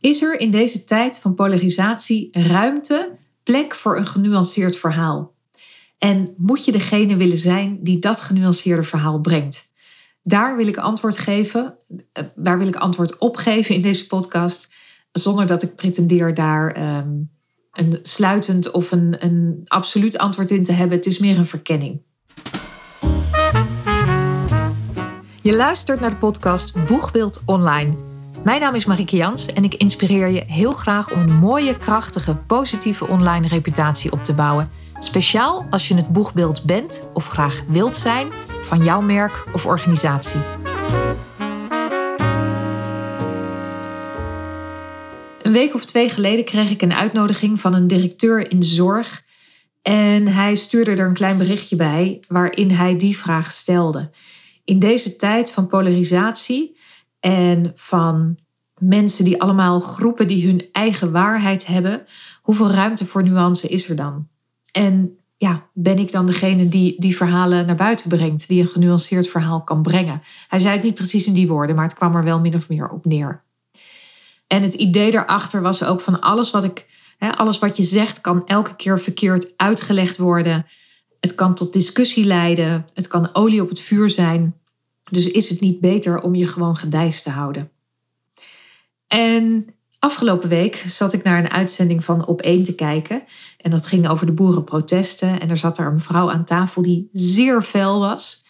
Is er in deze tijd van polarisatie ruimte, plek voor een genuanceerd verhaal? En moet je degene willen zijn die dat genuanceerde verhaal brengt? Daar wil ik antwoord geven. Eh, daar wil ik antwoord op geven in deze podcast. Zonder dat ik pretendeer daar ehm, een sluitend of een, een absoluut antwoord in te hebben. Het is meer een verkenning. Je luistert naar de podcast Boegbeeld Online. Mijn naam is Marieke Jans en ik inspireer je heel graag om een mooie, krachtige, positieve online reputatie op te bouwen. Speciaal als je het boegbeeld bent of graag wilt zijn van jouw merk of organisatie. Een week of twee geleden kreeg ik een uitnodiging van een directeur in zorg. En hij stuurde er een klein berichtje bij waarin hij die vraag stelde. In deze tijd van polarisatie en van mensen die allemaal groepen die hun eigen waarheid hebben, hoeveel ruimte voor nuance is er dan? En ja, ben ik dan degene die die verhalen naar buiten brengt, die een genuanceerd verhaal kan brengen? Hij zei het niet precies in die woorden, maar het kwam er wel min of meer op neer. En het idee daarachter was ook van alles wat ik, hè, alles wat je zegt, kan elke keer verkeerd uitgelegd worden. Het kan tot discussie leiden. Het kan olie op het vuur zijn. Dus is het niet beter om je gewoon gedijst te houden? En afgelopen week zat ik naar een uitzending van Op 1 te kijken. En dat ging over de boerenprotesten. En er zat er een vrouw aan tafel die zeer fel was.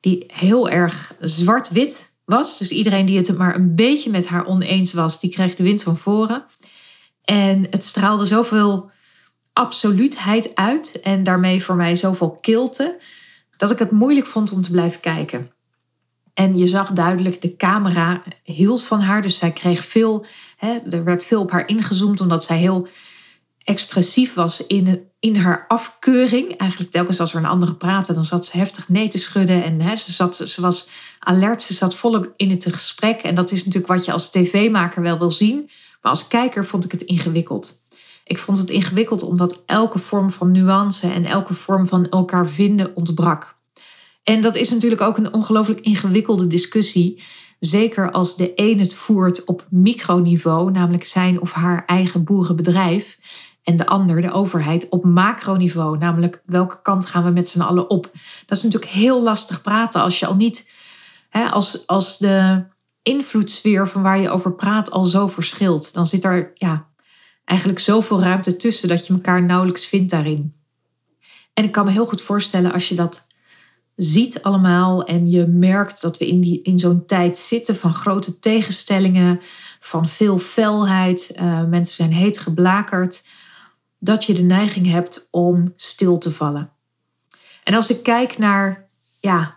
Die heel erg zwart-wit was. Dus iedereen die het maar een beetje met haar oneens was, die kreeg de wind van voren. En het straalde zoveel absoluutheid uit en daarmee voor mij zoveel kilte, dat ik het moeilijk vond om te blijven kijken. En je zag duidelijk, de camera hield van haar. Dus zij kreeg veel, hè, er werd veel op haar ingezoomd, omdat zij heel expressief was in, in haar afkeuring. Eigenlijk telkens als er een andere praatte, dan zat ze heftig nee te schudden. En hè, ze, zat, ze was alert, ze zat volop in het gesprek. En dat is natuurlijk wat je als tv-maker wel wil zien. Maar als kijker vond ik het ingewikkeld. Ik vond het ingewikkeld omdat elke vorm van nuance en elke vorm van elkaar vinden ontbrak. En dat is natuurlijk ook een ongelooflijk ingewikkelde discussie. Zeker als de een het voert op microniveau, namelijk zijn of haar eigen boerenbedrijf. En de ander, de overheid, op macroniveau, namelijk welke kant gaan we met z'n allen op. Dat is natuurlijk heel lastig praten als je al niet, hè, als, als de invloedssfeer van waar je over praat al zo verschilt. Dan zit er ja, eigenlijk zoveel ruimte tussen dat je elkaar nauwelijks vindt daarin. En ik kan me heel goed voorstellen als je dat ziet allemaal en je merkt dat we in, die, in zo'n tijd zitten van grote tegenstellingen, van veel felheid, uh, mensen zijn heet geblakerd, dat je de neiging hebt om stil te vallen. En als ik kijk naar ja,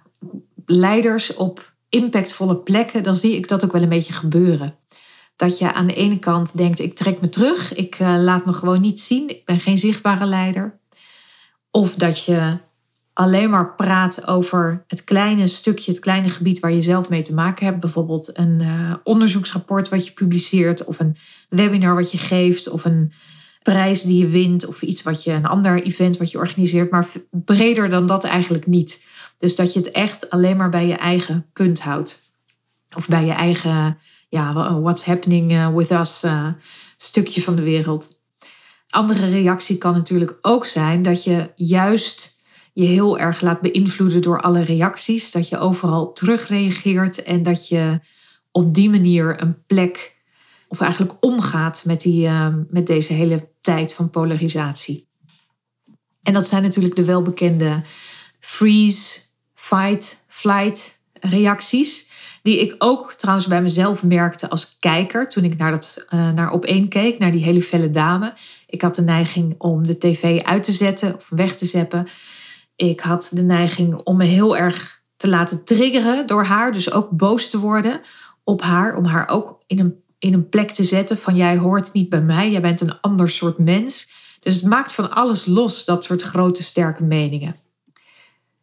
leiders op impactvolle plekken, dan zie ik dat ook wel een beetje gebeuren. Dat je aan de ene kant denkt, ik trek me terug, ik uh, laat me gewoon niet zien, ik ben geen zichtbare leider. Of dat je alleen maar praat over het kleine stukje, het kleine gebied waar je zelf mee te maken hebt. Bijvoorbeeld een uh, onderzoeksrapport wat je publiceert, of een webinar wat je geeft, of een prijs die je wint, of iets wat je, een ander event wat je organiseert. Maar breder dan dat eigenlijk niet. Dus dat je het echt alleen maar bij je eigen punt houdt. Of bij je eigen, ja, what's happening uh, with us uh, stukje van de wereld. Andere reactie kan natuurlijk ook zijn dat je juist je heel erg laat beïnvloeden door alle reacties. Dat je overal terugreageert en dat je op die manier een plek, of eigenlijk omgaat met, die, ehm, met deze hele tijd van polarisatie. En dat zijn natuurlijk de welbekende freeze, fight, flight reacties. Die ik ook trouwens bij mezelf merkte als kijker toen ik naar, dat, uh, naar op één keek, naar die hele felle dame. Ik had de neiging om de tv uit te zetten of weg te zeppen. Ik had de neiging om me heel erg te laten triggeren door haar. Dus ook boos te worden op haar. Om haar ook in een, in een plek te zetten van jij hoort niet bij mij. Jij bent een ander soort mens. Dus het maakt van alles los, dat soort grote sterke meningen.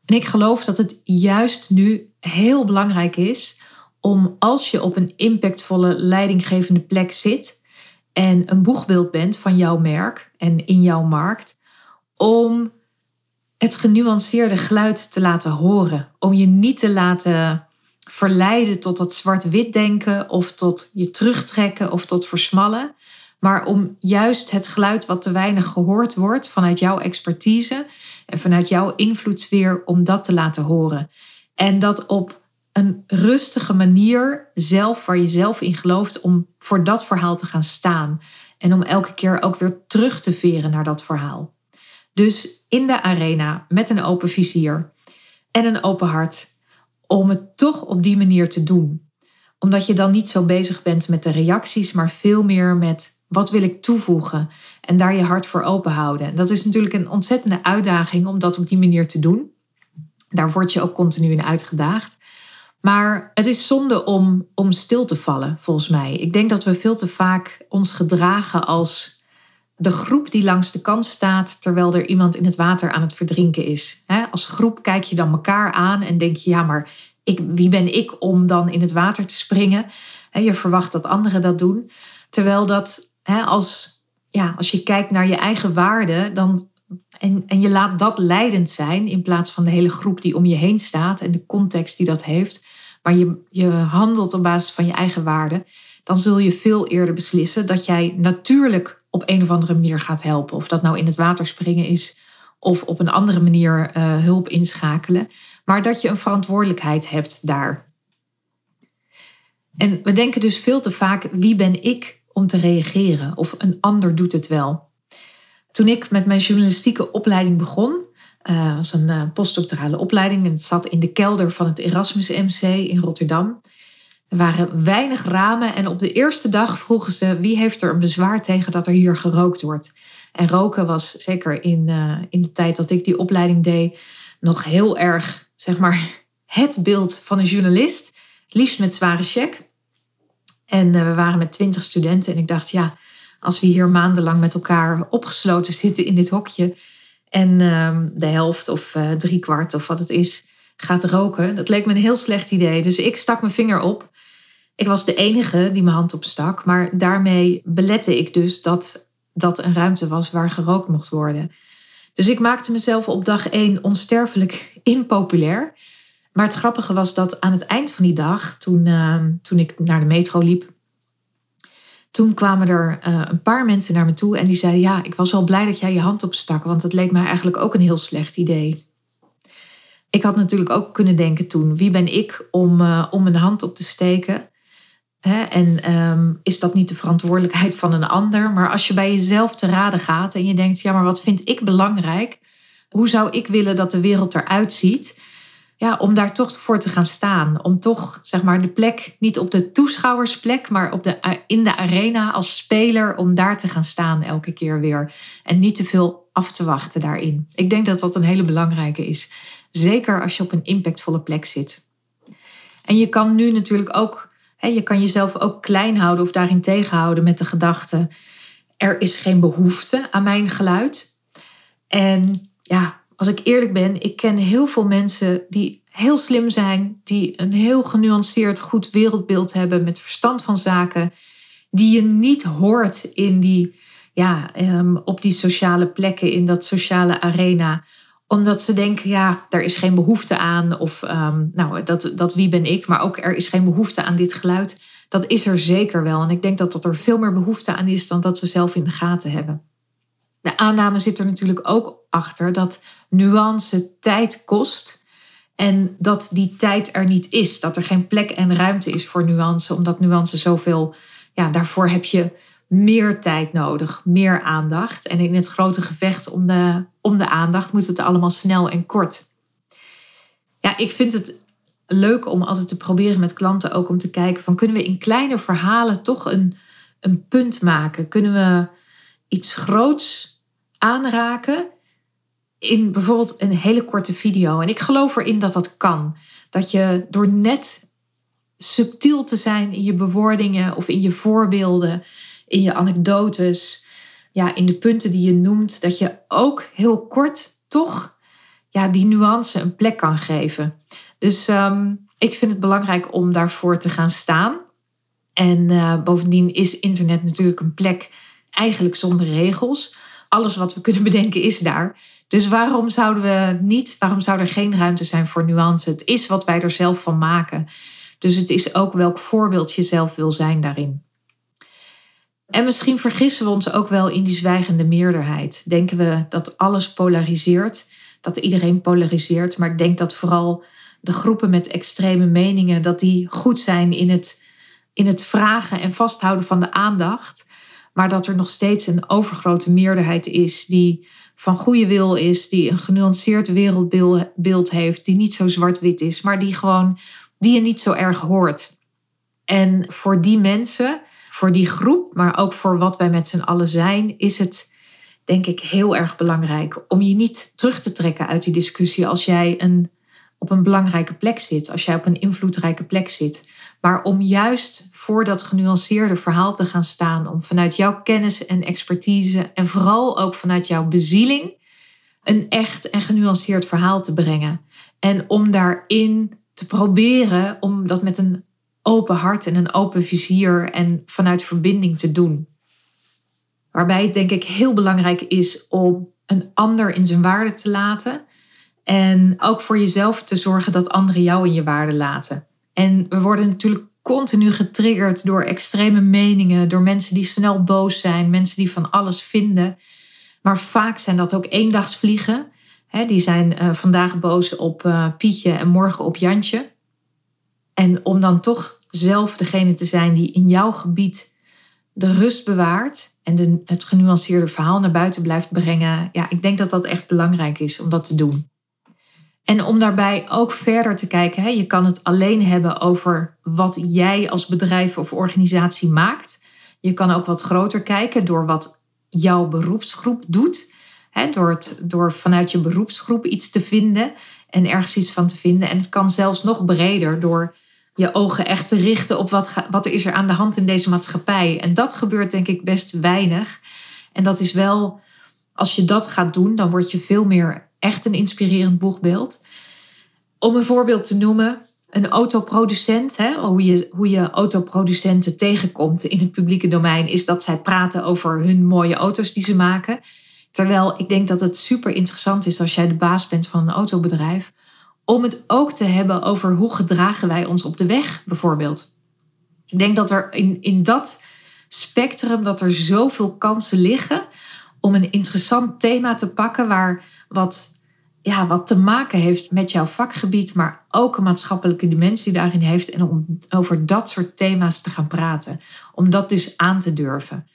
En ik geloof dat het juist nu heel belangrijk is om als je op een impactvolle leidinggevende plek zit en een boegbeeld bent van jouw merk en in jouw markt, om het genuanceerde geluid te laten horen. Om je niet te laten verleiden tot dat zwart-wit denken of tot je terugtrekken of tot versmallen. Maar om juist het geluid wat te weinig gehoord wordt vanuit jouw expertise en vanuit jouw invloedssfeer, om dat te laten horen. En dat op een rustige manier zelf, waar je zelf in gelooft, om voor dat verhaal te gaan staan. En om elke keer ook weer terug te veren naar dat verhaal. Dus in de arena met een open vizier en een open hart, om het toch op die manier te doen. Omdat je dan niet zo bezig bent met de reacties, maar veel meer met wat wil ik toevoegen en daar je hart voor open houden. Dat is natuurlijk een ontzettende uitdaging om dat op die manier te doen. Daar word je ook continu in uitgedaagd. Maar het is zonde om, om stil te vallen, volgens mij. Ik denk dat we veel te vaak ons gedragen als de groep die langs de kant staat terwijl er iemand in het water aan het verdrinken is. Als groep kijk je dan elkaar aan en denk je, ja, maar ik, wie ben ik om dan in het water te springen? Je verwacht dat anderen dat doen. Terwijl dat als, ja, als je kijkt naar je eigen waarde, dan en, en je laat dat leidend zijn in plaats van de hele groep die om je heen staat en de context die dat heeft. Maar je, je handelt op basis van je eigen waarde. Dan zul je veel eerder beslissen dat jij natuurlijk op een of andere manier gaat helpen. Of dat nou in het water springen is of op een andere manier uh, hulp inschakelen. Maar dat je een verantwoordelijkheid hebt daar. En we denken dus veel te vaak: wie ben ik om te reageren? Of een ander doet het wel. Toen ik met mijn journalistieke opleiding begon, uh, was een uh, postdoctorale opleiding en het zat in de kelder van het Erasmus MC in Rotterdam. Er waren weinig ramen en op de eerste dag vroegen ze wie heeft er een bezwaar tegen dat er hier gerookt wordt. En roken was zeker in, uh, in de tijd dat ik die opleiding deed nog heel erg, zeg maar, het beeld van een journalist. Liefst met zware check. En we waren met twintig studenten en ik dacht, ja, als we hier maandenlang met elkaar opgesloten zitten in dit hokje en ehm, de helft of uh, drie kwart of wat het is gaat roken, dat leek me een heel slecht idee. Dus ik stak mijn vinger op. Ik was de enige die mijn hand opstak, maar daarmee belette ik dus dat dat een ruimte was waar gerookt mocht worden. Dus ik maakte mezelf op dag één onsterfelijk impopulair. Maar het grappige was dat aan het eind van die dag, toen, ehm, toen ik naar de metro liep, toen kwamen er uh, een paar mensen naar me toe en die zeiden: Ja, ik was wel blij dat jij je hand opstak, want het leek mij eigenlijk ook een heel slecht idee. Ik had natuurlijk ook kunnen denken toen: wie ben ik om, uh, om een hand op te steken? En um, is dat niet de verantwoordelijkheid van een ander? Maar als je bij jezelf te raden gaat en je denkt: ja, maar wat vind ik belangrijk? Hoe zou ik willen dat de wereld eruit ziet? ja, om daar toch voor te gaan staan. Om toch zeg maar, de plek, niet op de toeschouwersplek, maar op de, in de arena als speler, om daar te gaan staan elke keer weer. En niet te veel af te wachten daarin. Ik denk dat dat een hele belangrijke is. Zeker als je op een impactvolle plek zit. En je kan nu natuurlijk ook, je kan jezelf ook klein houden of daarin tegenhouden met de gedachte: er is geen behoefte aan mijn geluid. En ja, als ik eerlijk ben, ik ken heel veel mensen die heel slim zijn, die een heel genuanceerd goed wereldbeeld hebben met verstand van zaken, die je niet hoort in die, ja, ehm, op die sociale plekken, in dat sociale arena omdat ze denken, ja, er is geen behoefte aan. Of ehm, nou, dat, dat wie ben ik, maar ook er is geen behoefte aan dit geluid. Dat is er zeker wel. En ik denk dat, dat er veel meer behoefte aan is dan dat we zelf in de gaten hebben. De aanname zit er natuurlijk ook achter dat nuance tijd kost. En dat die tijd er niet is. Dat er geen plek en ruimte is voor nuance. Omdat nuance zoveel. Ja, daarvoor heb je meer tijd nodig, meer aandacht. En in het grote gevecht om de, om de aandacht moet het allemaal snel en kort. Ja, ik vind het leuk om altijd te proberen met klanten ook om te kijken van kunnen we in kleine verhalen toch een, een punt maken? Kunnen we iets groots aanraken in bijvoorbeeld een hele korte video. En ik geloof erin dat dat kan. Dat je door net subtiel te zijn in je bewoordingen of in je voorbeelden, in je anekdotes, ja, in de punten die je noemt, dat je ook heel kort toch ja, die nuance een plek kan geven. Dus ehm, ik vind het belangrijk om daarvoor te gaan staan. En uh, bovendien is internet natuurlijk een plek eigenlijk zonder regels alles wat we kunnen bedenken is daar. Dus waarom zouden we niet, waarom zou er geen ruimte zijn voor nuance? Het is wat wij er zelf van maken. Dus het is ook welk voorbeeld je zelf wil zijn daarin. En misschien vergissen we ons ook wel in die zwijgende meerderheid. Denken we dat alles polariseert, dat iedereen polariseert. Maar ik denk dat vooral de groepen met extreme meningen, dat die goed zijn in het, in het vragen en vasthouden van de aandacht. Maar dat er nog steeds een overgrote meerderheid is die van goede wil is, die een genuanceerd wereldbeeld heeft, die niet zo zwart-wit is, maar die gewoon, die je niet zo erg hoort. En voor die mensen, voor die groep, maar ook voor wat wij met z'n allen zijn, is het denk ik heel erg belangrijk om je niet terug te trekken uit die discussie als jij een, op een belangrijke plek zit, als jij op een invloedrijke plek zit. Maar om juist voor dat genuanceerde verhaal te gaan staan, om vanuit jouw kennis en expertise en vooral ook vanuit jouw bezieling een echt en genuanceerd verhaal te brengen. En om daarin te proberen om dat met een open hart en een open vizier en vanuit verbinding te doen. Waarbij het denk ik heel belangrijk is om een ander in zijn waarde te laten. En ook voor jezelf te zorgen dat anderen jou in je waarde laten. En we worden natuurlijk continu getriggerd door extreme meningen, door mensen die snel boos zijn, mensen die van alles vinden. Maar vaak zijn dat ook eendagsvliegen. He, die zijn uh, vandaag boos op uh, Pietje en morgen op Jantje. En om dan toch zelf degene te zijn die in jouw gebied de rust bewaart en de, het genuanceerde verhaal naar buiten blijft brengen. Ja, ik denk dat dat echt belangrijk is om dat te doen. En om daarbij ook verder te kijken, hè, je kan het alleen hebben over wat jij als bedrijf of organisatie maakt. Je kan ook wat groter kijken door wat jouw beroepsgroep doet. Hè, door, het, door vanuit je beroepsgroep iets te vinden en ergens iets van te vinden. En het kan zelfs nog breder door je ogen echt te richten op wat, wat is er aan de hand in deze maatschappij. En dat gebeurt denk ik best weinig. En dat is wel, als je dat gaat doen, dan word je veel meer echt een inspirerend boegbeeld. Om een voorbeeld te noemen, een autoproducent, hè, hoe, je, hoe je autoproducenten tegenkomt in het publieke domein, is dat zij praten over hun mooie auto's die ze maken. Terwijl ik denk dat het super interessant is als jij de baas bent van een autobedrijf, om het ook te hebben over hoe gedragen wij ons op de weg, bijvoorbeeld. Ik denk dat er in, in dat spectrum dat er zoveel kansen liggen om een interessant thema te pakken waar wat, ja, wat te maken heeft met jouw vakgebied, maar ook een maatschappelijke dimensie daarin heeft. En om over dat soort thema's te gaan praten. Om dat dus aan te durven.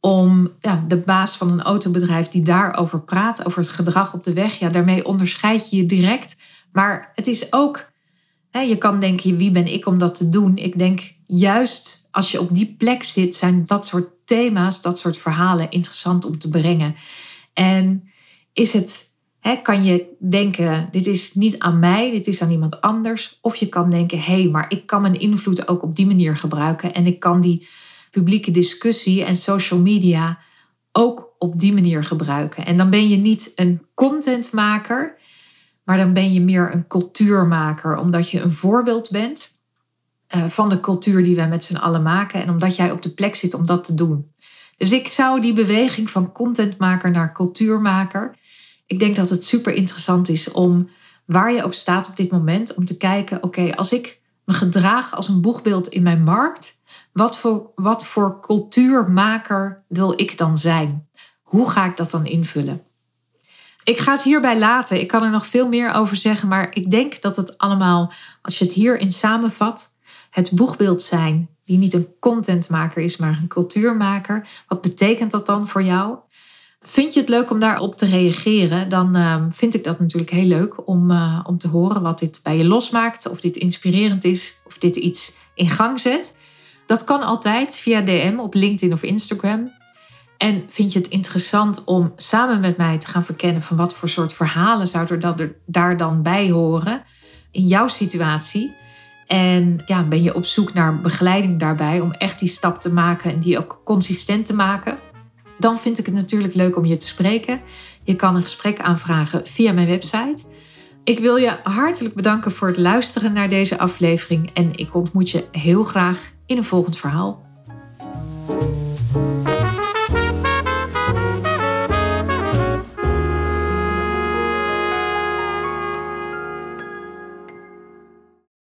Om ja, de baas van een autobedrijf die daarover praat, over het gedrag op de weg, ja, daarmee onderscheid je je direct. Maar het is ook, hè, je kan denken, wie ben ik om dat te doen? Ik denk juist als je op die plek zit, zijn dat soort thema's, dat soort verhalen interessant om te brengen. En is het kan je denken, dit is niet aan mij, dit is aan iemand anders. Of je kan denken, hé, hey, maar ik kan mijn invloed ook op die manier gebruiken. En ik kan die publieke discussie en social media ook op die manier gebruiken. En dan ben je niet een contentmaker, maar dan ben je meer een cultuurmaker. Omdat je een voorbeeld bent eh, van de cultuur die wij met z'n allen maken. En omdat jij op de plek zit om dat te doen. Dus ik zou die beweging van contentmaker naar cultuurmaker ik denk dat het super interessant is om, waar je ook staat op dit moment, om te kijken, oké, als ik me gedraag als een boegbeeld in mijn markt, wat voor, wat voor cultuurmaker wil ik dan zijn? Hoe ga ik dat dan invullen? Ik ga het hierbij laten. Ik kan er nog veel meer over zeggen, maar ik denk dat het allemaal, als je het hierin samenvat, het boegbeeld zijn die niet een contentmaker is, maar een cultuurmaker. Wat betekent dat dan voor jou? Vind je het leuk om daarop te reageren? Dan ehm, vind ik dat natuurlijk heel leuk om, uh, om te horen wat dit bij je losmaakt. Of dit inspirerend is, of dit iets in gang zet. Dat kan altijd via DM op LinkedIn of Instagram. En vind je het interessant om samen met mij te gaan verkennen van wat voor soort verhalen zouden er daar dan bij horen in jouw situatie? En ja, ben je op zoek naar begeleiding daarbij om echt die stap te maken en die ook consistent te maken? dan vind ik het natuurlijk leuk om je te spreken. Je kan een gesprek aanvragen via mijn website. Ik wil je hartelijk bedanken voor het luisteren naar deze aflevering en ik ontmoet je heel graag in een volgend verhaal.